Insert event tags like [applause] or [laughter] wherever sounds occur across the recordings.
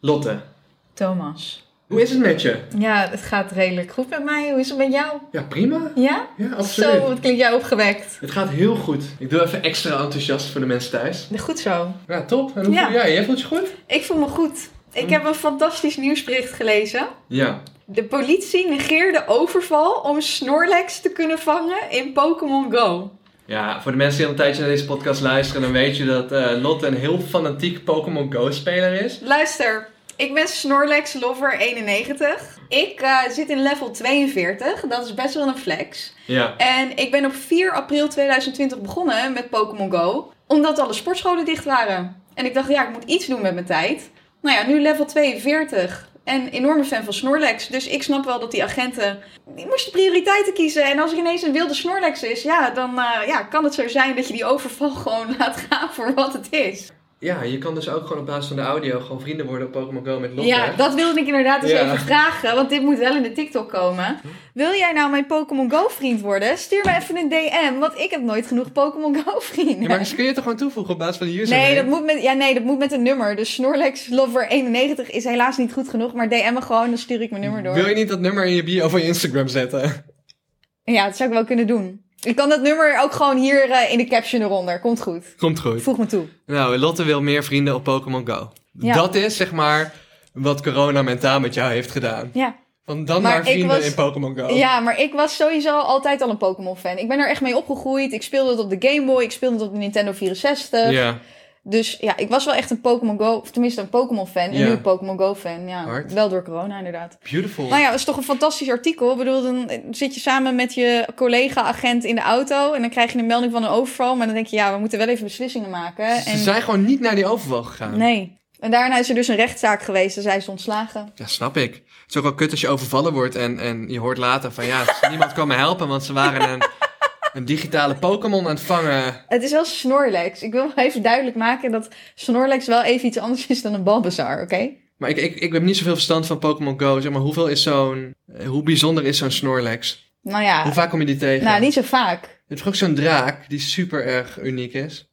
Lotte, Thomas. hoe is het met je? Ja, het gaat redelijk goed met mij. Hoe is het met jou? Ja, prima. Ja? Ja, absoluut. Zo, wat klinkt jij opgewekt. Het gaat heel goed. Ik doe even extra enthousiast voor de mensen thuis. Goed zo. Ja, top. En hoe Ja. voel jij? Jij voelt je goed? Ik voel me goed. Ik Hm. heb een fantastisch nieuwsbericht gelezen. Ja. De politie negeerde overval om Snorlax te kunnen vangen in Pokémon Go. Ja, voor de mensen die al een tijdje naar deze podcast luisteren, dan weet je dat eh, Lotte een heel fanatiek Pokémon Go-speler is. Luister, ik ben Snorlax Lover 91. Ik eh, zit in level 42. Dat is best wel een flex. Ja. En ik ben op 4 april 2020 begonnen met Pokémon Go. Omdat alle sportscholen dicht waren. En ik dacht, ja, ik moet iets doen met mijn tijd. Nou ja, nu level 42. En enorme fan van Snorlax. Dus ik snap wel dat die agenten... Die moesten prioriteiten kiezen. En als er ineens een wilde Snorlax is... Ja, dan eh, ja, kan het zo zijn dat je die overval gewoon [laughs] laat gaan voor wat het is. Ja, je kan dus ook gewoon op basis van de audio gewoon vrienden worden op Pokémon Go met Lotte. Ja, dat wilde ik inderdaad eens Ja. even vragen, want dit moet wel in de TikTok komen. Wil jij nou mijn Pokémon Go vriend worden? Stuur me even een DM, want ik heb nooit genoeg Pokémon Go vrienden. Ja, maar dus kun je het toch gewoon toevoegen op basis van de username? Nee, dat moet met, ja, nee, dat moet met een nummer. Dus Snorlax Lover 91 is helaas niet goed genoeg, maar DM me gewoon, dan stuur ik mijn nummer door. Wil je niet dat nummer in je bio van je Instagram zetten? Ja, dat zou ik wel kunnen doen. Ik kan dat nummer ook gewoon hier eh, in de caption eronder. Komt goed. Komt goed. Voeg me toe. Nou, Lotte wil meer vrienden op Pokémon Go. Ja. Dat is zeg maar wat corona mentaal met jou heeft gedaan. Ja. Van dan Maar vrienden was- in Pokémon Go. Ja, maar ik was sowieso altijd al een Pokémon fan. Ik ben er echt mee opgegroeid. Ik speelde het op de Game Boy, ik speelde het op de Nintendo 64. Ja. Dus ja, ik was wel echt een Pokémon Go, of tenminste een Pokémon fan. En nu een Pokémon Go fan. Ja, Hard. wel door corona inderdaad. Beautiful. Nou ja, dat is toch een fantastisch artikel. Ik bedoel, dan zit je samen met je collega-agent in de auto en dan krijg je een melding van een overval. Maar dan denk je, ja, we moeten wel even beslissingen maken. Ze En zijn gewoon niet naar die overval gegaan. nee. En daarna is er dus een rechtszaak geweest en zij is ontslagen. Ja, snap ik. Het is ook wel kut als je overvallen wordt en, en je hoort later van ja, niemand kan me helpen, want ze waren een, een digitale Pokémon aan het vangen. Het is wel Snorlax. Ik wil even duidelijk maken dat Snorlax wel even iets anders is dan een Balbazar, oké? Maar ik, ik, ik heb niet zoveel verstand van Pokémon Go. Zeg maar, hoeveel is zo'n. eh, Hoe bijzonder is zo'n Snorlax? Nou ja, Hoe vaak kom je die tegen? nou niet zo vaak. Hebt toch ook zo'n draak die super erg uniek is?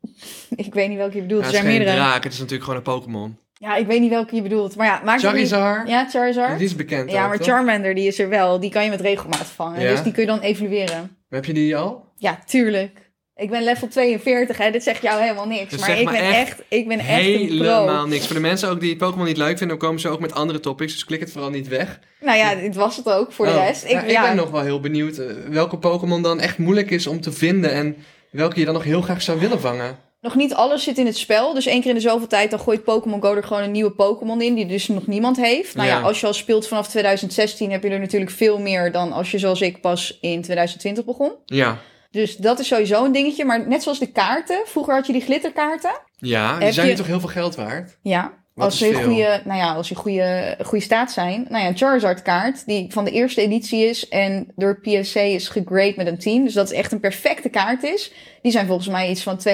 [laughs] Ik weet niet welke je bedoelt. Ja, er het is zijn geen meerdere. draak, het is natuurlijk gewoon een Pokémon. Ja, ik weet niet welke je bedoelt. Maar ja, maakt het niet... Charizard? Ja, Charizard. Die is bekend Ja, ook, maar toch? Charmander, die is er wel. Die kan je met regelmaat vangen. Ja? Dus die kun je dan evalueren. Heb je die al? Ja, tuurlijk. Ik ben level 42, hè. Dit zegt jou helemaal niks. Maar ik ben echt echt, ik ben echt een Helemaal niks. Voor de mensen ook die Pokémon niet leuk vinden, dan komen ze ook met andere topics. Dus klik het vooral niet weg. Nou ja, dit was het ook voor de Oh, rest. Ik, ja, ja, ik ben nog wel heel benieuwd eh, welke Pokémon dan echt moeilijk is om te vinden. En welke je dan nog heel graag zou willen vangen. Nog niet alles zit in het spel. Dus één keer in de zoveel tijd dan gooit Pokémon Go er gewoon een nieuwe Pokémon in. Die dus nog niemand heeft. Nou ja. Ja. als je al speelt vanaf 2016 heb je er natuurlijk veel meer dan als je zoals ik pas in 2020 begon. Ja. Dus dat is sowieso een dingetje. Maar net zoals de kaarten. Vroeger had je die glitterkaarten. Ja, die Heb zijn je- toch heel veel geld waard? Ja. Wat als is ze in veel? goede, nou ja, als in goede, goede staat zijn. Nou ja, een Charizard kaart die van de eerste editie is en door PSA is gegrade met een 10. Dus dat is echt een perfecte kaart is. Die zijn volgens mij iets van 200.000,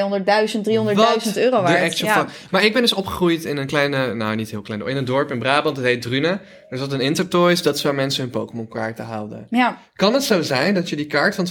300.000 euro waard. Ja. fuck. Maar ik ben dus opgegroeid in een kleine, nou niet heel klein, in een dorp in Brabant, dat heet Drunen. Er zat een Intertoys, dat is waar mensen hun Pokémon kaarten haalden. ja, Kan het zo zijn dat je die kaart van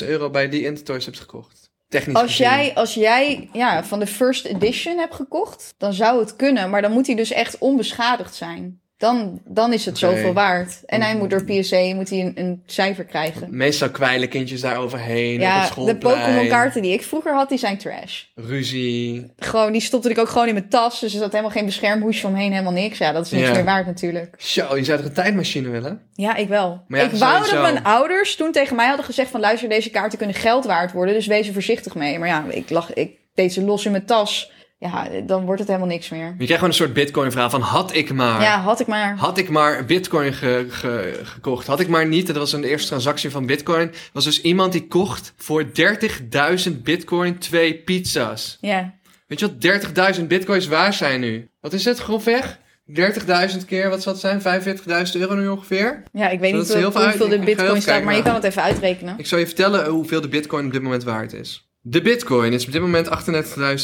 250.000 euro bij die Intertoys hebt gekocht? Technisch als gezien. jij, als jij ja, van de first edition hebt gekocht, dan zou het kunnen. Maar dan moet hij dus echt onbeschadigd zijn. Dan, dan is het zoveel waard. En hij moet door PSA moet hij een, een cijfer krijgen. Meestal kwijlen kindjes daar overheen op het Ja, de. Pokémon kaarten die ik vroeger had, die zijn trash. Ruzie. Gewoon, die stopte ik ook gewoon in mijn tas. Dus er zat helemaal geen beschermhoesje omheen, helemaal niks. Ja, dat is niks Ja. meer waard natuurlijk. Zo, je zou toch een tijdmachine willen? Ja, ik wel. Ja, ik wou dat mijn ouders toen tegen mij hadden gezegd van... luister, deze kaarten kunnen geld waard worden, dus wees er voorzichtig mee. Maar ja, ik, lag, ik deed ze los in mijn tas. Ja, dan wordt het helemaal niks meer. Je krijgt gewoon een soort bitcoin verhaal van had ik maar. Ja, had ik maar. Had ik maar bitcoin ge- ge- gekocht. Had ik maar niet. Dat was een eerste transactie van bitcoin. was dus iemand die kocht voor 30.000 bitcoin twee pizza's. Ja. Weet je wat 30.000 bitcoins waar zijn nu? Wat is het grofweg? 30.000 keer, wat zal het zijn? 45.000 euro nu ongeveer? ja, ik weet niet hoeveel uit- de bitcoin staat, maar je kan het even uitrekenen. Ik zal je vertellen hoeveel de bitcoin op dit moment waard is. De bitcoin is op dit moment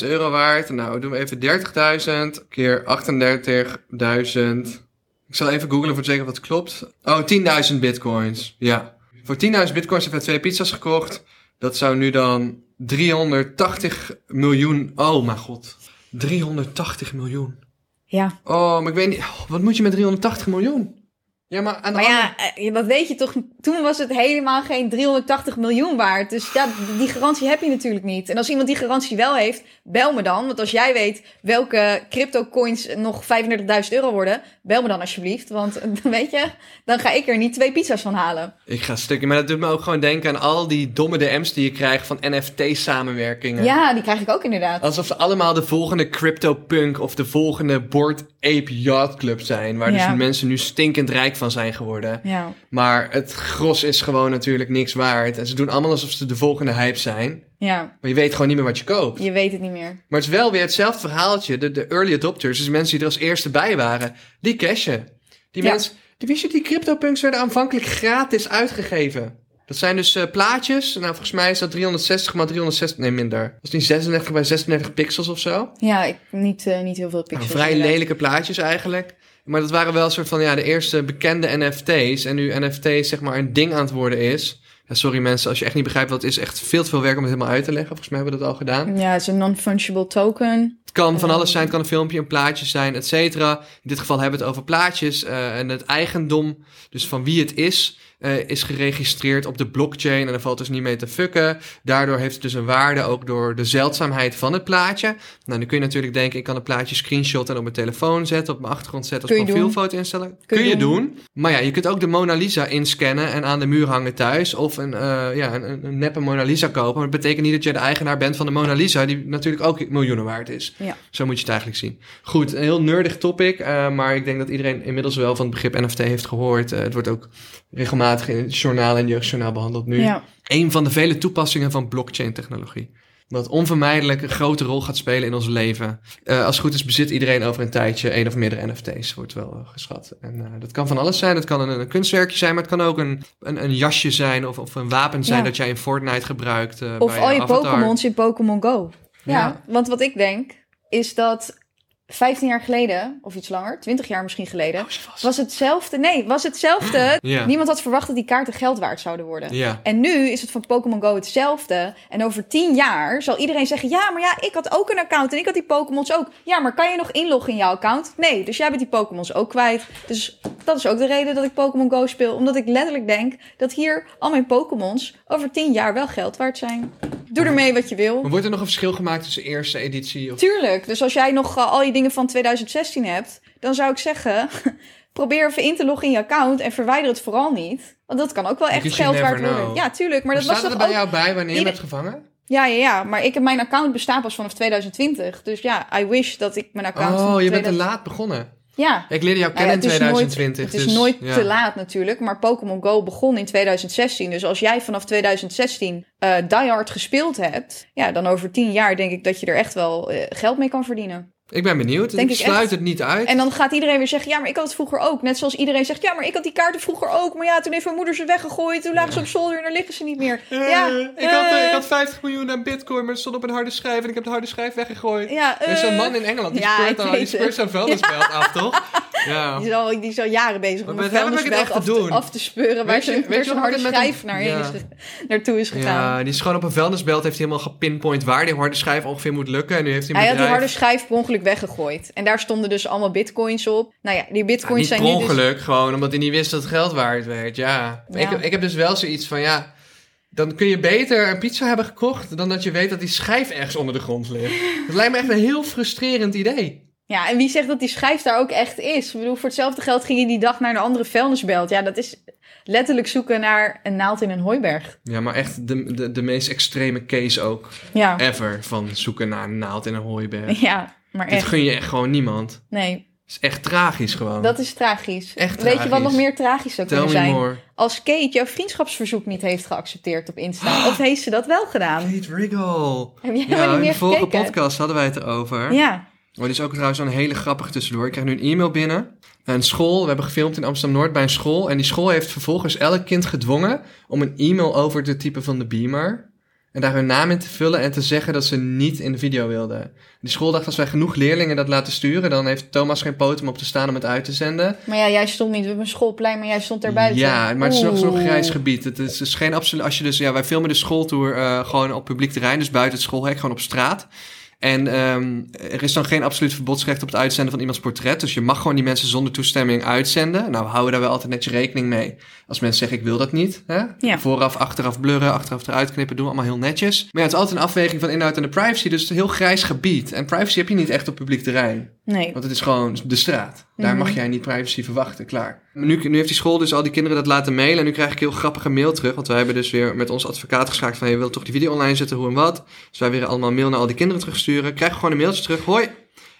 38.000 euro waard. Nou, doen we even 30.000 keer 38.000. Ik zal even googlen voor of dat klopt. Oh, 10.000 bitcoins. Ja. Voor 10.000 bitcoins hebben we twee pizza's gekocht. Dat zou nu dan 380 miljoen... Oh mijn god. 380 miljoen. Ja, Oh, maar ik weet niet. oh, wat moet je met 380 miljoen? Ja, maar aan de maar andere- ja, eh, dat weet je toch. Toen was het helemaal geen 380 miljoen waard. Dus ja, die garantie heb je natuurlijk niet. En als iemand die garantie wel heeft, bel me dan. Want als jij weet welke crypto coins nog 35.000 euro worden, bel me dan alsjeblieft. Want [laughs] dan weet je, dan ga ik er niet twee pizza's van halen. Ik ga stukken. Maar dat doet me ook gewoon denken aan al die domme DM's die je krijgt van NFT-samenwerkingen. Ja, die krijg ik ook inderdaad. Alsof ze allemaal de volgende CryptoPunk of de volgende Board Ape Yacht Club zijn. Waar Ja. dus mensen nu stinkend rijk van zijn geworden. Ja, Maar het gros is gewoon natuurlijk niks waard. En ze doen allemaal alsof ze de volgende hype zijn. ja, Maar je weet gewoon niet meer wat je koopt. je weet het niet meer. Maar het is wel weer hetzelfde verhaaltje. De, de early adopters, dus mensen die er als eerste bij waren, die cashen. Die Ja. mensen, die wist je, die CryptoPunks werden aanvankelijk gratis uitgegeven. Dat zijn dus eh, plaatjes. Nou, volgens mij is dat 360 maar 360, nee minder. Dat is niet 36 bij 36 pixels of zo. Ja, ik, niet, eh, niet heel veel Nou, pixels. vrij inderdaad. lelijke plaatjes eigenlijk. Maar dat waren wel een soort van ja, de eerste bekende NFT's. En nu NFT's zeg maar een ding aan het worden is. Ja, sorry mensen, als je echt niet begrijpt wat het is, echt veel te veel werk om het helemaal uit te leggen. Volgens mij hebben we dat al gedaan. Ja, het is een non-fungible token. Het kan van Eh. alles zijn, het kan een filmpje, een plaatje zijn, et cetera. In dit geval hebben we het over plaatjes. eh, en het eigendom, dus van wie het is, eh, is geregistreerd op de blockchain. En daar valt dus niet mee te fucken. Daardoor heeft het dus een waarde ook door de zeldzaamheid van het plaatje. Nou, nu kun je natuurlijk denken, ik kan een plaatje screenshotten en op mijn telefoon zetten, op mijn achtergrond zetten, als profielfoto instellen. Kun, Kun je je doen. Maar ja, je kunt ook de Mona Lisa inscannen en aan de muur hangen thuis. Of een, eh, ja, een, een neppe Mona Lisa kopen. Maar dat betekent niet dat je de eigenaar bent van de Mona Lisa, die natuurlijk ook miljoenen waard is. Ja. Zo moet je het eigenlijk zien. Goed, een heel nerdig topic. eh, maar ik denk dat iedereen inmiddels wel van het begrip NFT heeft gehoord. Eh, het wordt ook regelmatig in het journaal en jeugdjournaal behandeld nu. Ja. Een van de vele toepassingen van blockchain-technologie. Dat onvermijdelijk een grote rol gaat spelen in ons leven. Eh, als het goed is, bezit iedereen over een tijdje één of meerdere NFT's, wordt wel eh, geschat. En eh, dat kan van alles zijn. Het kan een, een kunstwerkje zijn, maar het kan ook een, een, een jasje zijn of, of een wapen zijn Ja. dat jij in Fortnite gebruikt. Of bij al je avatar. Pokémons in Pokémon Go. Ja, Ja. want wat ik denk is dat 15 jaar geleden, of iets langer, 20 jaar misschien geleden, Oh, was- hetzelfde. Nee, was hetzelfde. Niemand had verwacht dat die kaarten geld waard zouden worden. En nu is het van Pokémon Go hetzelfde. En over 10 jaar zal iedereen zeggen: Ja, maar ja, ik had ook een account en ik had die Pokémons ook. Ja, maar kan je nog inloggen in jouw account? Nee, dus jij bent die Pokémons ook kwijt. Dus dat is ook de reden dat ik Pokémon Go speel. Omdat ik letterlijk denk dat hier al mijn Pokémons over 10 jaar wel geld waard zijn. Doe ermee wat je wil. Maar wordt er nog een verschil gemaakt tussen eerste editie of... Tuurlijk. Dus als jij nog eh, al je dingen van 2016 hebt, dan zou ik zeggen: [laughs] probeer even in te loggen in je account en verwijder het vooral niet. Want dat kan ook wel echt geld waard worden. Ja, tuurlijk. Maar Maar dat was er bij ook... jou bij wanneer je Ieder- hebt gevangen? Ja, ja, ja. Maar ik heb mijn account bestaat pas vanaf 2020. Dus ja, I wish dat ik mijn account... Oh, je bent te 2000 laat begonnen. Ja. Ik leerde jou kennen in het is nooit- 2020. Het is dus, nooit ja. te laat natuurlijk, maar Pokémon Go begon in 2016. Dus als jij vanaf 2016 eh Die Hard gespeeld hebt, ja, dan over 10 jaar denk ik dat je er echt wel eh, geld mee kan verdienen. Ik ben benieuwd. Denk ik sluit echt. het niet uit. En dan gaat iedereen weer zeggen, ja, maar ik had het vroeger ook. Net zoals iedereen zegt, ja, maar ik had die kaarten vroeger ook. Maar ja, toen heeft mijn moeder ze weggegooid. Toen lagen ze op zolder en daar liggen ze niet meer. Eh, ja, ik, had, eh, eh, ik had 50 miljoen aan bitcoin, maar het stond op een harde schijf en ik heb de harde schijf weggegooid. Ja, er is zo'n eh, man in Engeland, die ja, speurt die speurt zo'n vuilnisbelt af, toch? Ja. [laughs] Die is, al, die is al jaren bezig om Maar een ik het vuilnisbelt af, doen. te, af te speuren waar wat harde schijf naar is naartoe is gegaan. Ja, die is gewoon op een vuilnisbelt, heeft hij helemaal gepinpoint waar die harde schijf ongeveer moet lukken. En nu heeft hij een had die harde schijf per ongeluk weggegooid. En daar stonden dus allemaal bitcoins op. Nou ja, die Ja, bitcoins niet zijn per dus... ongeluk, gewoon omdat hij niet wist dat het geld waard werd. Ja. Ja. Ik, heb- ik heb dus wel zoiets van, ja... Dan kun je beter een pizza hebben gekocht dan dat je weet dat die schijf ergens onder de grond ligt. [laughs] Dat lijkt me echt een heel frustrerend idee. Ja, en wie zegt dat die schijf daar ook echt is? Ik bedoel, voor hetzelfde geld ging je die dag naar een andere vuilnisbelt. Ja, dat is letterlijk zoeken naar een naald in een hooiberg. Ja, maar echt de, de, de meest extreme case ook Ja, ever van zoeken naar een naald in een hooiberg. ja maar Dit echt. gun je echt gewoon niemand. Nee, Het is echt tragisch gewoon. dat is tragisch. Echt Weet je wat nog meer tragisch zou Tell kunnen zijn? more. Als Kate jouw vriendschapsverzoek niet heeft geaccepteerd op Insta. [gasps] Of heeft ze dat wel gedaan? Kate Riggle. Heb jij Ja, helemaal in niet de meer vorige gekeken? podcast hadden wij het erover. Ja. Oh, dit is ook trouwens een hele grappige tussendoor. Ik krijg nu een e-mail binnen. Een school, we hebben gefilmd in Amsterdam-Noord bij een school. En die school heeft vervolgens elk kind gedwongen om een e-mail over te typen van de beamer. En daar hun naam in te vullen en te zeggen dat ze niet in de video wilden. Die school dacht, als wij genoeg leerlingen dat laten sturen, dan heeft Thomas geen poot om op te staan om het uit te zenden. Maar ja, jij stond niet op een schoolplein, maar jij stond daar buiten. Ja, maar het is nog zo'n grijs gebied. Het is, dus geen absoluut. Als je dus, ja, wij filmen de schooltour eh, gewoon op publiek terrein, dus buiten het schoolhek, gewoon op straat. En ehm, er is dan geen absoluut verbodsrecht op het uitzenden van iemands portret. Dus je mag gewoon die mensen zonder toestemming uitzenden. Nou, we houden daar wel altijd netjes rekening mee. Als mensen zeggen, ik wil dat niet. Hè? Ja. Vooraf, achteraf blurren, achteraf eruit knippen, doen we allemaal heel netjes. Maar ja, het is altijd een afweging van inhoud en de privacy. Dus het is een heel grijs gebied. En privacy heb je niet echt op publiek terrein. Nee. Want het is gewoon de straat. Daar Mhm. mag jij niet privacy verwachten, klaar. Maar Nu, nu heeft die school dus al die kinderen dat laten mailen. En nu krijg ik heel grappige mail terug. Want wij hebben dus weer met onze advocaat geschakeld van... je wilt toch die video online zetten, hoe en wat. Dus wij weer allemaal mail naar al die kinderen terugsturen. Krijg gewoon een mailtje terug. Hoi,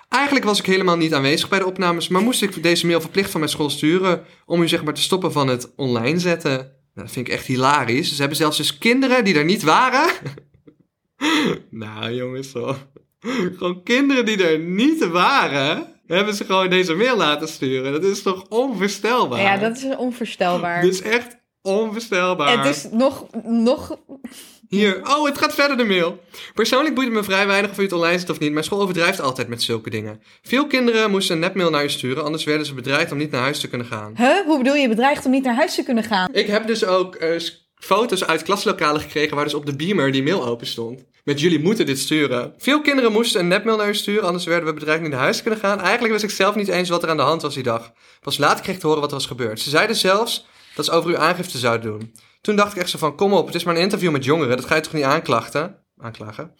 eigenlijk was ik helemaal niet aanwezig bij de opnames... maar moest ik deze mail verplicht van mijn school sturen... om u zeg maar te stoppen van het online zetten. Nou, dat vind ik echt hilarisch. Ze hebben zelfs dus kinderen die er niet waren... [laughs] nou jongens, zo. Gewoon kinderen die er niet waren, hebben ze gewoon deze mail laten sturen. Dat is toch onvoorstelbaar? Ja, dat is onvoorstelbaar. Is echt onvoorstelbaar. Het is nog, nog... Hier, oh, het gaat verder de mail. Persoonlijk boeit het me vrij weinig of u het online zet of niet. Mijn school overdrijft altijd met zulke dingen. Veel kinderen moesten een nepmail naar je sturen, anders werden ze bedreigd om niet naar huis te kunnen gaan. Huh? Hoe bedoel je bedreigd om niet naar huis te kunnen gaan? Ik heb dus ook eh, foto's uit klaslokalen gekregen waar dus op de beamer die mail open stond. Met jullie moeten dit sturen. Veel kinderen moesten een nepmail naar je sturen, anders werden we bedreigd niet naar huis kunnen gaan. Eigenlijk wist ik zelf niet eens wat er aan de hand was die dag. Pas later kreeg ik te horen wat er was gebeurd. Ze zeiden zelfs dat ze over uw aangifte zouden doen. Toen dacht ik echt zo van, kom op, het is maar een interview met jongeren, dat ga je toch niet aanklachten? Aanklagen,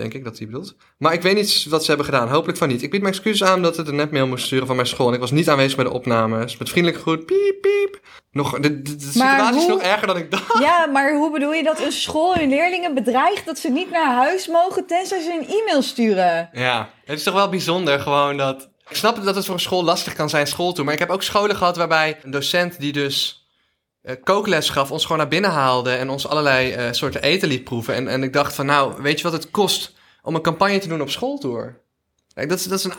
denk ik dat hij bedoelt. Maar ik weet niet wat ze hebben gedaan, hopelijk van niet. Ik bied mijn excuses aan dat het een nepmail moest sturen van mijn school en ik was niet aanwezig bij de opnames. Met vriendelijke groet, piep, piep. Nog, de, de, de situatie is nog erger dan ik dacht. Ja, maar hoe bedoel je dat een school hun leerlingen bedreigt dat ze niet naar huis mogen tenzij ze een e-mail sturen? Ja, het is toch wel bijzonder gewoon dat... Ik snap dat het voor een school lastig kan zijn, school toe. Maar ik heb ook scholen gehad waarbij een docent die dus kookles gaf... ons gewoon naar binnen haalde en ons allerlei eh, soorten eten liet proeven. En, en ik dacht van, nou, weet je wat het kost om een campagne te doen op schooltour? Kijk, dat is, dat is een,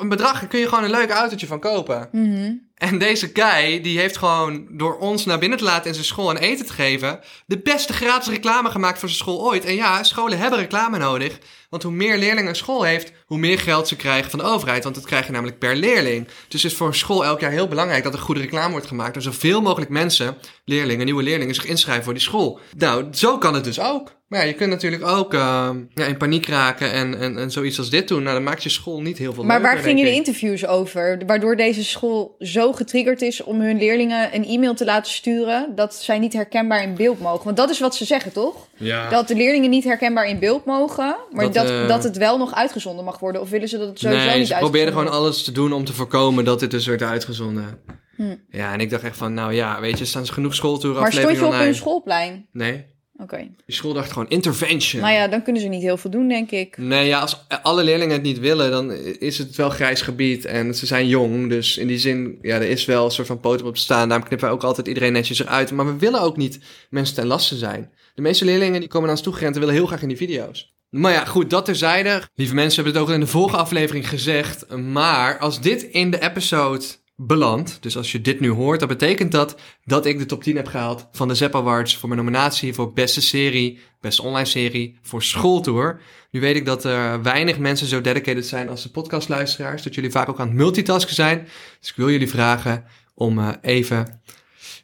een bedrag, daar kun je gewoon een leuk autootje van kopen. Mhm. En deze guy, die heeft gewoon door ons naar binnen te laten in zijn school en eten te geven, de beste gratis reclame gemaakt voor zijn school ooit. En ja, scholen hebben reclame nodig. Want hoe meer leerlingen een school heeft, hoe meer geld ze krijgen van de overheid. Want dat krijg je namelijk per leerling. Dus het is voor een school elk jaar heel belangrijk dat er goede reclame wordt gemaakt. Er zoveel mogelijk mensen, leerlingen, nieuwe leerlingen, zich inschrijven voor die school. Nou, zo kan het dus ook. Maar ja, je kunt natuurlijk ook eh, ja, in paniek raken en, en, en zoiets als dit doen. Nou, dan maakt je school niet heel veel Maar waar gingen de interviews over? Waardoor deze school zo getriggerd is om hun leerlingen een e-mail te laten sturen dat zij niet herkenbaar in beeld mogen. Want dat is wat ze zeggen, toch? Ja. Dat de leerlingen niet herkenbaar in beeld mogen, maar Dat, dat, eh, dat het wel nog uitgezonden mag worden. Of willen ze dat het sowieso nee, niet ze probeerden gewoon wordt? alles te doen om te voorkomen dat dit dus werd uitgezonden. Hm. Ja, en ik dacht echt van, nou ja, weet je, staan genoeg schooltoeren Maar stond je op online. hun schoolplein? Nee, Oké. die school dacht gewoon intervention. Nou ja, dan kunnen ze niet heel veel doen, denk ik. Nee, ja, als alle leerlingen het niet willen, dan is het wel grijs gebied. En ze zijn jong, dus in die zin, ja, er is wel een soort van poten op te staan. Daarom knippen wij ook altijd iedereen netjes eruit. Maar we willen ook niet mensen ten laste zijn. De meeste leerlingen die komen naar ons toegerend en willen heel graag in die video's. Maar ja, goed, dat terzijde. Lieve mensen hebben het ook al in de vorige aflevering gezegd. Maar als dit in de episode belandt, dus als je dit nu hoort, dan betekent dat dat ik de top 10 heb gehaald van de Zep Awards voor mijn nominatie voor beste serie, beste online serie, voor schooltour. Nu weet ik dat er weinig mensen zo dedicated zijn als de podcastluisteraars, dat jullie vaak ook aan het multitasken zijn. Dus ik wil jullie vragen om eh, even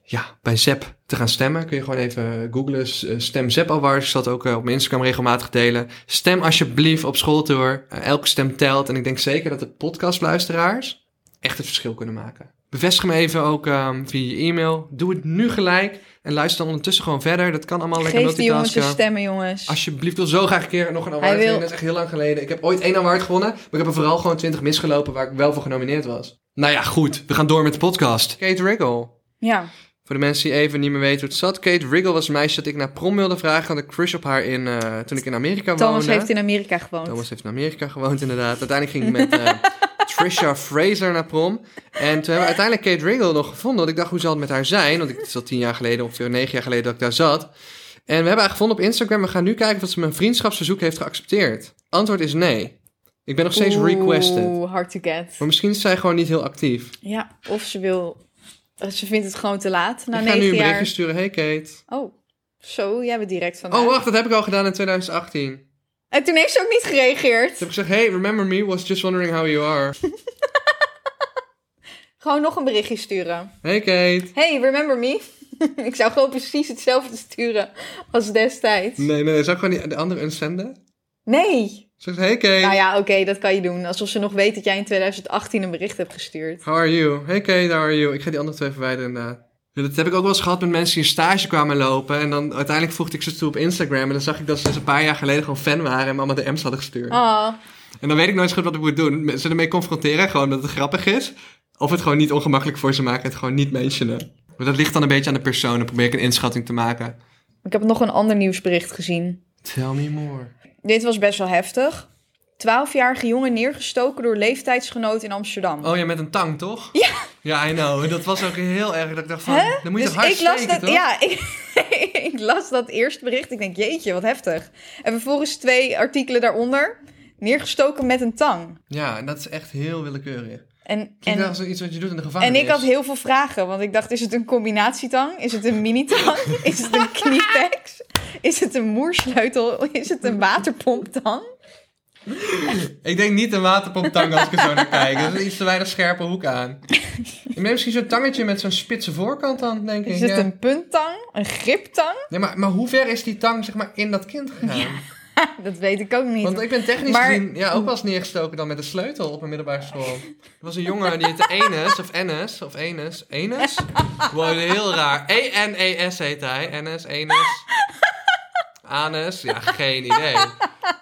ja, bij Zep te gaan stemmen. Kun je gewoon even googlen, eh, stem Zep Awards. Ik zal het ook eh, op mijn Instagram regelmatig delen. Stem alsjeblieft op schooltour. Elke stem telt. En ik denk zeker dat de podcastluisteraars echt het verschil kunnen maken. Bevestig me even ook ehm, via je e-mail. Doe het nu gelijk. En luister dan ondertussen gewoon verder. Dat kan allemaal lekker Geef die jongens multitasken. stemmen, jongens. Alsjeblieft, wil zo graag een keer nog een award wil- winnen. Dat is echt heel lang geleden. Ik heb ooit één award gewonnen, maar ik heb er vooral gewoon twintig misgelopen waar ik wel voor genomineerd was. Nou ja, goed. We gaan door met de podcast. Kate Riggle. Ja. Voor de mensen die even niet meer weten hoe het zat. Kate Riggle was een meisje dat ik naar prom wilde vragen. Had een crush op haar in, eh, toen ik in Amerika Thomas woonde. heeft in Amerika gewoond. Thomas heeft in Amerika gewoond, inderdaad. Uiteindelijk ging ik met eh, [laughs] Trisha Fraser naar prom. En toen hebben we uiteindelijk Kate Riggle nog gevonden. Want ik dacht, hoe zal het met haar zijn? Want ik, het is al tien jaar geleden, ongeveer negen jaar geleden dat ik daar zat. En we hebben haar gevonden op Instagram. We gaan nu kijken of ze mijn vriendschapsverzoek heeft geaccepteerd. Antwoord is nee. Ik ben nog steeds requested. Oeh, hard to get. Maar misschien is zij gewoon niet heel actief. Ja, of ze wil... Ze vindt het gewoon te laat, na ik ga nu een jaar. berichtje sturen. Hey Kate. Oh, zo, jij bent direct vandaag. Oh, wacht, dat heb ik al gedaan in 2018. En toen heeft ze ook niet gereageerd. Ik heb gezegd, hey, remember me? Was just wondering how you are. [laughs] Gewoon nog een berichtje sturen. Hey Kate. Hey, remember me? [laughs] ik zou gewoon precies hetzelfde sturen als destijds. Nee, nee. Zou ik gewoon die, de andere unsenden? Nee. Zegt, hey Kate, Nou ja, oké, dat kan je doen. Alsof ze nog weet dat jij in 2018 een bericht hebt gestuurd. how are you? Hey Kate, how are you? Ik ga die andere twee verwijderen inderdaad. Dat heb ik ook wel eens gehad met mensen die een stage kwamen lopen. En dan uiteindelijk voegde ik ze toe op Instagram. En dan zag ik dat ze dus een paar jaar geleden gewoon fan waren en me allemaal DM's hadden gestuurd. Oh, En dan weet ik nooit goed wat ik moet doen. Ze ermee confronteren, gewoon dat het grappig is. Of het gewoon niet ongemakkelijk voor ze maken en het gewoon niet mentionen. Maar dat ligt dan een beetje aan de persoon. Dan probeer ik een inschatting te maken. ik heb nog een ander nieuwsbericht gezien. Tell me more. Dit was best wel heftig. 12-jarige jongen neergestoken door leeftijdsgenoot in Amsterdam. Oh ja, met een tang, toch? [laughs] Ja. Ja, I know. Dat was ook heel erg. Dat ik dacht van, Hè? dan moet je Dus hard ik las steken, dat, toch? ja, [laughs] ik, ik las dat eerste bericht. Ik denk, jeetje, wat heftig. En vervolgens twee artikelen daaronder. Neergestoken met een tang. Ja, en dat is echt heel willekeurig. En, en, als iets wat je doet in de gevangenis. en ik had heel veel vragen. Want ik dacht, is het een combinatietang? Is het een mini-tang? [laughs] Is het een kniepex? Is het een moersleutel? Is het een waterpomptang? [laughs] Ik denk niet een waterpomptang als ik er zo naar kijk. Er is iets te weinig scherpe hoek aan. Je hebt misschien zo'n tangetje met zo'n spitse voorkant dan, denk ik. Is het ja. een punttang? Een griptang? Ja, maar, maar hoe ver is die tang zeg maar in dat kind gegaan? [laughs] Dat weet ik ook niet. Want ik ben technisch Maar- gezien ja, ook wel eens neergestoken dan met een sleutel op een middelbare school. Er was een jongen die heette Enes, of Enes, of Enes. Enes? Wow, heel raar. E-N-E-S heet hij. Enes, Enes. Anus, ja, geen idee.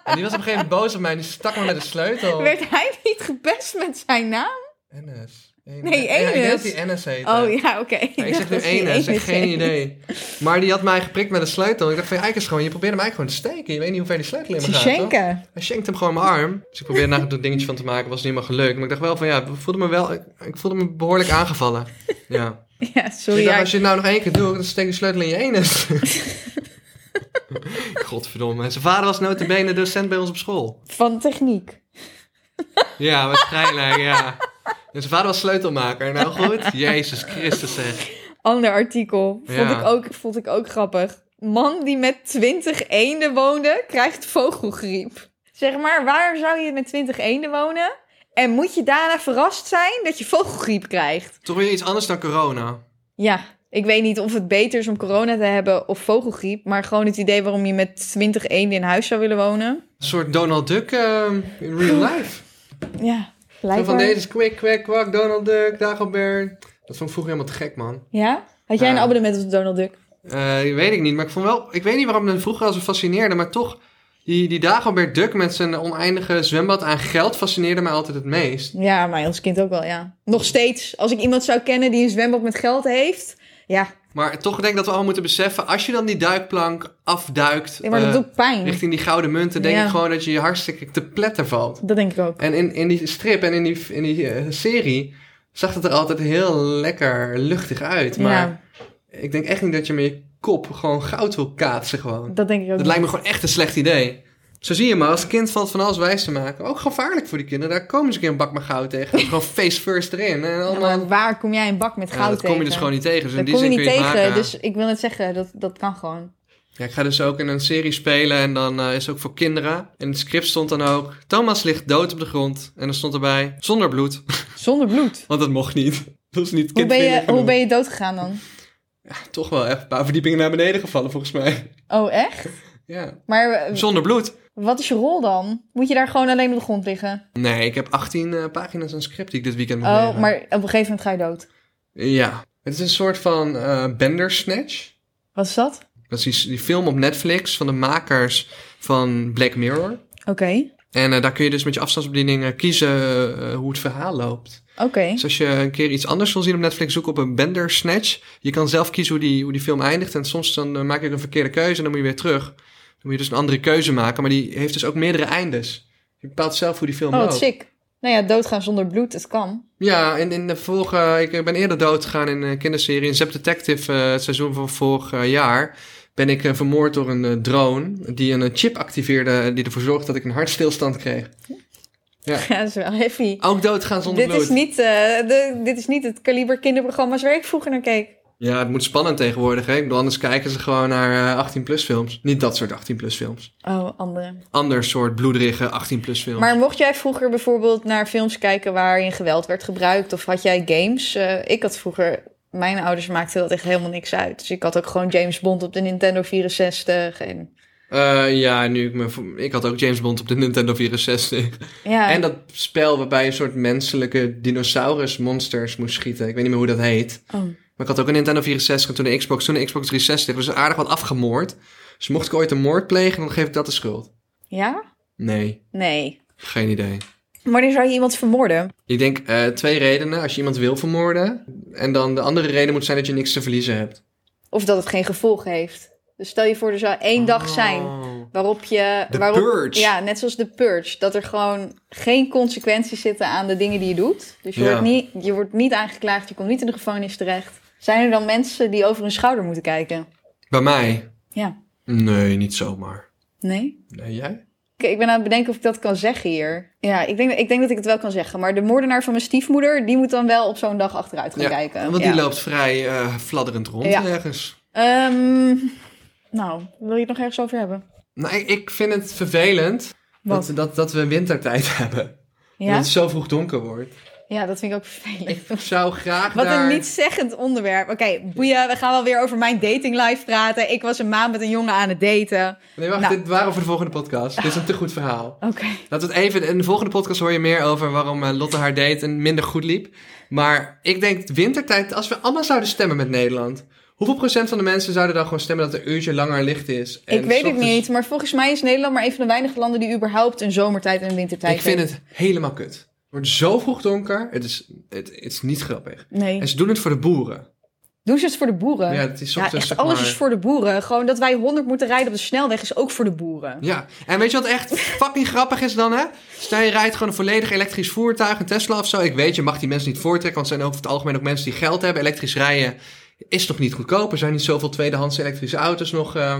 En die was op een gegeven moment boos op mij en die stak me met een sleutel. Werd hij niet gepest met zijn naam? Enes. Nee, Ja, ik Enes. dat die Enes heet. Oh ja, oké. Ja, ik zeg nu Enes, ik heb Enes geen idee. Maar die had mij geprikt met een sleutel. Ik dacht van, eigenlijk is gewoon, je probeerde mij gewoon te steken. Je weet niet hoe ver die sleutel in me gaat, toch? schenken. Hij schenkt hem gewoon mijn arm. Dus ik probeerde daar een dingetje van te maken. Was niet helemaal gelukt. Maar ik dacht wel van ja, ik voelde me wel... Ik, voelde me behoorlijk aangevallen. Ja. [laughs] Ja, ik sorry. dacht, als je het nou nog één keer doet, dan steek je de sleutel in je enes. [laughs] [laughs] Godverdomme. Zijn vader was notabene docent bij ons op school. Van techniek. Ja, waarschijnlijk, ja. En zijn vader was sleutelmaker. Nou goed, [laughs] Jezus Christus zeg. Ander artikel. Vond, Ja. ik ook, vond ik ook grappig. Man die met 20 eenden woonde, krijgt vogelgriep. Zeg maar, waar zou je met 20 eenden wonen? En moet je daarna verrast zijn dat je vogelgriep krijgt? Toch weer iets anders dan corona. Ja, ik weet niet of het beter is om corona te hebben of vogelgriep. Maar gewoon het idee waarom je met 20 eenden in huis zou willen wonen. Een soort Donald Duck eh, in real life. Ja, blijkbaar. van deze is quick, quack, quack, Donald Duck, Dagobert. Dat vond ik vroeger helemaal te gek, man. Ja? Had jij een abonnement op Donald Duck? Eh, weet ik niet, maar ik vond wel... Ik weet niet waarom het vroeger al zo fascineerde, maar toch... Die, die Dagobert Duck met zijn oneindige zwembad aan geld fascineerde mij altijd het meest. Ja, maar als kind ook wel, ja. Nog steeds, als ik iemand zou kennen die een zwembad met geld heeft... Ja, Maar toch denk ik dat we allemaal moeten beseffen... Als je dan die duikplank afduikt ja maar dat eh, doet pijn. richting die gouden munten... denk Ja. ik gewoon dat je je hartstikke te pletter valt. Dat denk ik ook. En in, in die strip en in die, in die eh, serie... zag het er altijd heel lekker luchtig uit. Maar Ja, ik denk echt niet dat je met je kop gewoon goud wil kaatsen gewoon. dat denk ik ook. Dat lijkt me gewoon echt een slecht idee. Zo zie je maar, als kind valt van alles wijs te maken. Ook gevaarlijk voor die kinderen. Daar komen ze een keer een bak met goud tegen. gewoon face first erin. En Ja, allemaal... maar waar kom jij een bak met Ja, goud dat tegen? kom je dus gewoon niet tegen. Dus in Dat die kom je zin niet je tegen, maken. dus ik wil net zeggen, dat, dat kan gewoon. Ja, ik ga dus ook in een serie spelen en dan eh, is het ook voor kinderen. In het script stond dan ook... Thomas ligt dood op de grond. En dan stond erbij... Zonder bloed. [laughs] Zonder bloed. Want dat mocht niet. [laughs] Dat was niet Hoe ben, je, hoe ben je dood gegaan dan? Ja, toch wel echt een paar verdiepingen naar beneden gevallen volgens mij. Oh, echt? [laughs] Ja. Maar eh, Zonder bloed. wat is je rol dan? Moet je daar gewoon alleen op de grond liggen? Nee, ik heb 18 eh, pagina's aan script die ik dit weekend moet Oh, leren. maar op een gegeven moment ga je dood. Ja. Het is een soort van eh Bandersnatch. Wat is dat? Dat is die, die film op Netflix van de makers van Black Mirror. Oké. En daar kun je dus met je afstandsbediening kiezen hoe het verhaal loopt. Oké. Dus als je een keer iets anders wil zien op Netflix, zoek op een Bandersnatch. Je kan zelf kiezen hoe die, hoe die film eindigt. En soms dan maak je een verkeerde keuze en dan moet je weer terug. Dan moet je dus een andere keuze maken. Maar die heeft dus ook meerdere eindes. Je bepaalt zelf hoe die film Oh, loopt. wat sick. Nou ja, doodgaan zonder bloed, het kan. Ja, in, in de vorige, ik ben eerder dood gegaan in een kinderserie. In Zep Detective, eh, het seizoen van vorig eh, jaar, ben ik eh, vermoord door een drone die een chip activeerde die ervoor zorgde dat ik een hartstilstand kreeg. [laughs] Ja. Ja, dat is wel heavy. Ook doodgaan zonder Dit bloed. is, niet, de, dit is niet het kaliber kinderprogramma's waar ik vroeger naar keek. Ja, het moet spannend tegenwoordig. Hè? Ik bedoel, anders kijken ze gewoon naar 18-plus films. Niet dat soort 18-plus films. Oh, andere. Ander soort bloederige 18-plus films. Maar mocht jij vroeger bijvoorbeeld naar films kijken waarin geweld werd gebruikt? Of had jij games? Eh, ik had vroeger... Mijn ouders maakten dat echt helemaal niks uit. Dus ik had ook gewoon James Bond op de Nintendo 64. En... Eh, ja, nu ik me... Ik had ook James Bond op de Nintendo 64. Ja. En dat spel waarbij je een soort menselijke dinosaurus monsters moest schieten. Ik weet niet meer hoe dat heet. Oh. Maar ik had ook een Nintendo 64 en toen een Xbox, toen een Xbox 360. Dus aardig wat afgemoord. Dus mocht ik ooit een moord plegen, dan geef ik dat de schuld. Ja? Nee, Nee. geen idee. Wanneer zou je iemand vermoorden? Ik denk eh, twee redenen. Als je iemand wil vermoorden. En dan de andere reden moet zijn dat je niks te verliezen hebt. Of dat het geen gevolg heeft. Dus stel je voor, er zou één dag zijn Oh. waarop je... The waarop, Purge. Ja, net zoals de Purge. Dat er gewoon geen consequenties zitten aan de dingen die je doet. Dus je, Ja. wordt, niet, je wordt niet aangeklaagd, je komt niet in de gevangenis terecht. Zijn er dan mensen die over hun schouder moeten kijken? Bij mij? Ja. Nee, niet zomaar. Nee? Nee, jij? Oké, ik ben aan het bedenken of ik dat kan zeggen hier. Ja, ik denk, ik denk dat ik het wel kan zeggen. Maar de moordenaar van mijn stiefmoeder, die moet dan wel op zo'n dag achteruit gaan Ja, kijken. Want ja. die loopt vrij eh, fladderend rond Ja. ergens. Ehm, nou, wil je het nog ergens over hebben? Nou, ik, ik vind het vervelend dat, dat, dat we wintertijd [laughs] hebben. Ja? Dat het zo vroeg donker wordt. Ja, dat vind ik ook vervelend. Ik zou graag Wat daar... een niet-zeggend onderwerp. Oké, boeien, we gaan wel weer over mijn dating life praten. Ik was een maand met een jongen aan het daten. Nee, wacht, Nou. dit waren voor de volgende podcast. Dit is een te goed verhaal. [laughs] Oké. Laten we het even... In de volgende podcast hoor je meer over waarom eh, Lotte haar date en minder goed liep. Maar ik denk wintertijd, als we allemaal zouden stemmen met Nederland... Hoeveel procent van de mensen zouden dan gewoon stemmen dat het een uurtje langer licht is? En Ik weet het ochtends- niet, maar volgens mij is Nederland maar een van de weinige landen die überhaupt een zomertijd en een wintertijd Ik vind heeft. het helemaal kut. Wordt zo vroeg donker. Het is, het, het is niet grappig. Nee. En ze doen het voor de boeren. Doen ze het voor de boeren? Ja, het is Ja, echt, zeg alles is voor de boeren. Gewoon dat wij 100 moeten rijden op de snelweg is ook voor de boeren. Ja, en weet je wat echt [laughs] fucking grappig is dan, hè? Stel je rijdt gewoon een volledig elektrisch voertuig, een Tesla of zo. Ik weet, je mag die mensen niet voortrekken, want het zijn over het algemeen ook mensen die geld hebben. Elektrisch rijden is nog niet goedkoop. Er zijn niet zoveel tweedehands elektrische auto's nog eh,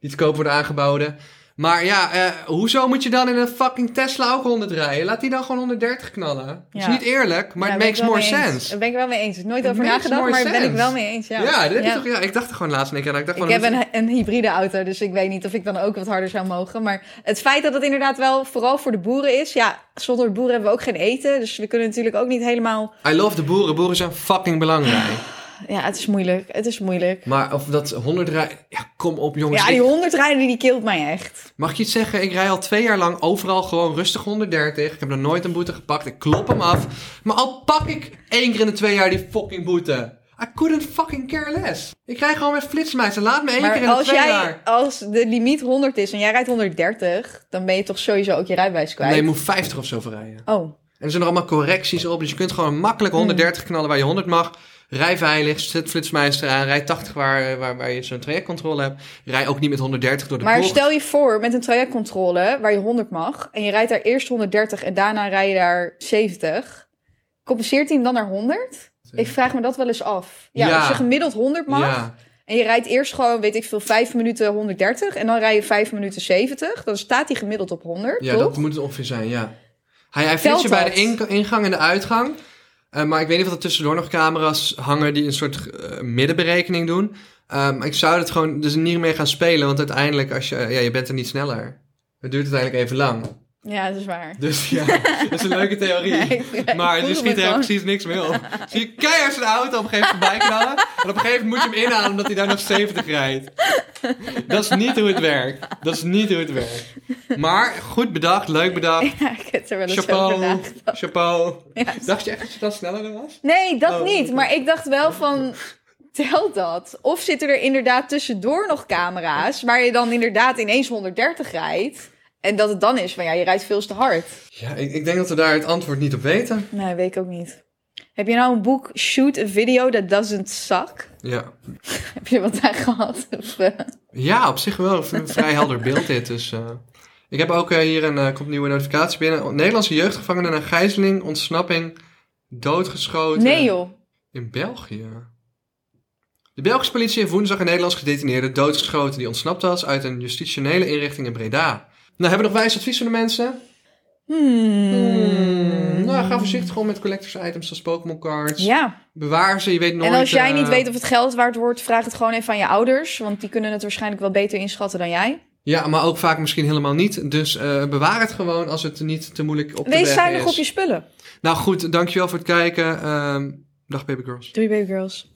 die te koop worden aangeboden. Maar ja, eh, hoezo moet je dan in een fucking Tesla ook 100 rijden? Laat die dan gewoon 130 knallen. Dat is Ja. niet eerlijk, maar Ja, ben ik makes wel more mee eens. sense. Daar ben ik wel mee eens. Nooit It over makes nagedacht, more maar daar ben ik sense. wel mee eens. Ja, Ja, heb je toch, ja, ik dacht er gewoon laatst een keer aan. Ik, dacht Ik gewoon, heb dat- een, een hybride auto, dus ik weet niet of ik dan ook wat harder zou mogen. Maar het feit dat het inderdaad wel vooral voor de boeren is. Ja, zonder boeren hebben we ook geen eten. Dus we kunnen natuurlijk ook niet helemaal... I love de boeren. Boeren zijn fucking belangrijk. [laughs] Ja, het is moeilijk. Het is moeilijk. Maar of dat 100 rijden... Ja, kom op jongens. Ja, die 100 rijden, die killt mij echt. Mag ik je iets zeggen? Ik rij al twee jaar lang overal gewoon rustig 130. Ik heb nog nooit een boete gepakt. Ik klop hem af. Maar al pak ik één keer in de twee jaar die fucking boete. I couldn't fucking care less. Ik rij gewoon met flitsmeister. Laat me één keer in de als, twee jij, jaar. als de limiet 100 is en jij rijdt 130, dan ben je toch sowieso ook je rijbewijs kwijt. Nee, je moet 50 of zo verrijden. Oh, En er zijn er allemaal correcties op. Dus je kunt gewoon makkelijk 130 knallen waar je 100 mag. Rij veilig, zet flitsmeister aan. Rij 80 waar, waar, waar je zo'n trajectcontrole hebt. Rij ook niet met 130 door de maar bocht. stel je voor met een trajectcontrole waar je 100 mag en je rijdt daar eerst 130 en daarna rij je daar 70. Compenseert hij hem dan naar 100? Ik vraag me dat wel eens af. Ja, Ja. als je gemiddeld 100 mag Ja, en je rijdt eerst gewoon, weet ik veel, 5 minuten 130 en dan rij je 5 minuten 70, dan staat hij gemiddeld op 100, ja toch? dat moet het ongeveer zijn, ja. Hij, hij je bij de ingang en de uitgang. Eh, maar ik weet niet of er tussendoor nog camera's hangen die een soort eh, middenberekening doen. Maar ik zou het gewoon dus niet meer gaan spelen, want uiteindelijk, als je, ja, je bent er niet sneller. Het duurt uiteindelijk even lang. Ja, dat is waar. Dus [laughs] ja, dat is een leuke theorie. Maar me schiet er gewoon. precies niks meer op. Zie je keihard zijn auto op een gegeven moment voorbij knallen. En op een gegeven moment moet je hem inhalen omdat hij daar nog 70 rijdt. Dat is niet hoe het werkt. Dat is niet hoe het werkt. Maar goed bedacht, leuk bedacht. Ja, ik heb er wel eens Chapeau, nagedacht. chapeau. Ja. Dacht je echt dat je dan sneller was? Nee, dat Oh, niet. Maar ik dacht wel van, telt dat? Of zitten er inderdaad tussendoor nog camera's... waar je dan inderdaad ineens 130 rijdt... en dat het dan is van, ja, je rijdt veel te hard. Ja, ik, ik denk dat we daar het antwoord niet op weten. Nee, weet ik ook niet. Heb je nou een boek Shoot a Video That Doesn't Suck? Ja. [laughs] Heb je wat aan gehad? Of, eh, Ja, op zich wel. Een vrij helder beeld dit. Dus, eh. Ik heb ook eh, hier een, komt nieuwe notificatie binnen. Nederlandse jeugdgevangenen na gijzeling, ontsnapping, doodgeschoten. Nee joh. In België. De Belgische politie heeft woensdag een Nederlands gedetineerde doodgeschoten die ontsnapt was uit een justitionele inrichting in Breda. Nou, hebben we nog wijs advies voor de mensen? Hmm. Nou, ga voorzichtig om met collectors items zoals Pokémon cards. Ja, Bewaar ze, je weet nooit... en als jij eh, niet weet of het geld waard wordt... vraag het gewoon even aan je ouders... want die kunnen het waarschijnlijk wel beter inschatten dan jij. Ja, maar ook vaak misschien helemaal niet. Dus eh, bewaar het gewoon als het niet te moeilijk op te Wees bergen zuinig is. op je spullen. Nou goed, dankjewel voor het kijken. Ehm, dag baby girls. Doei baby girls.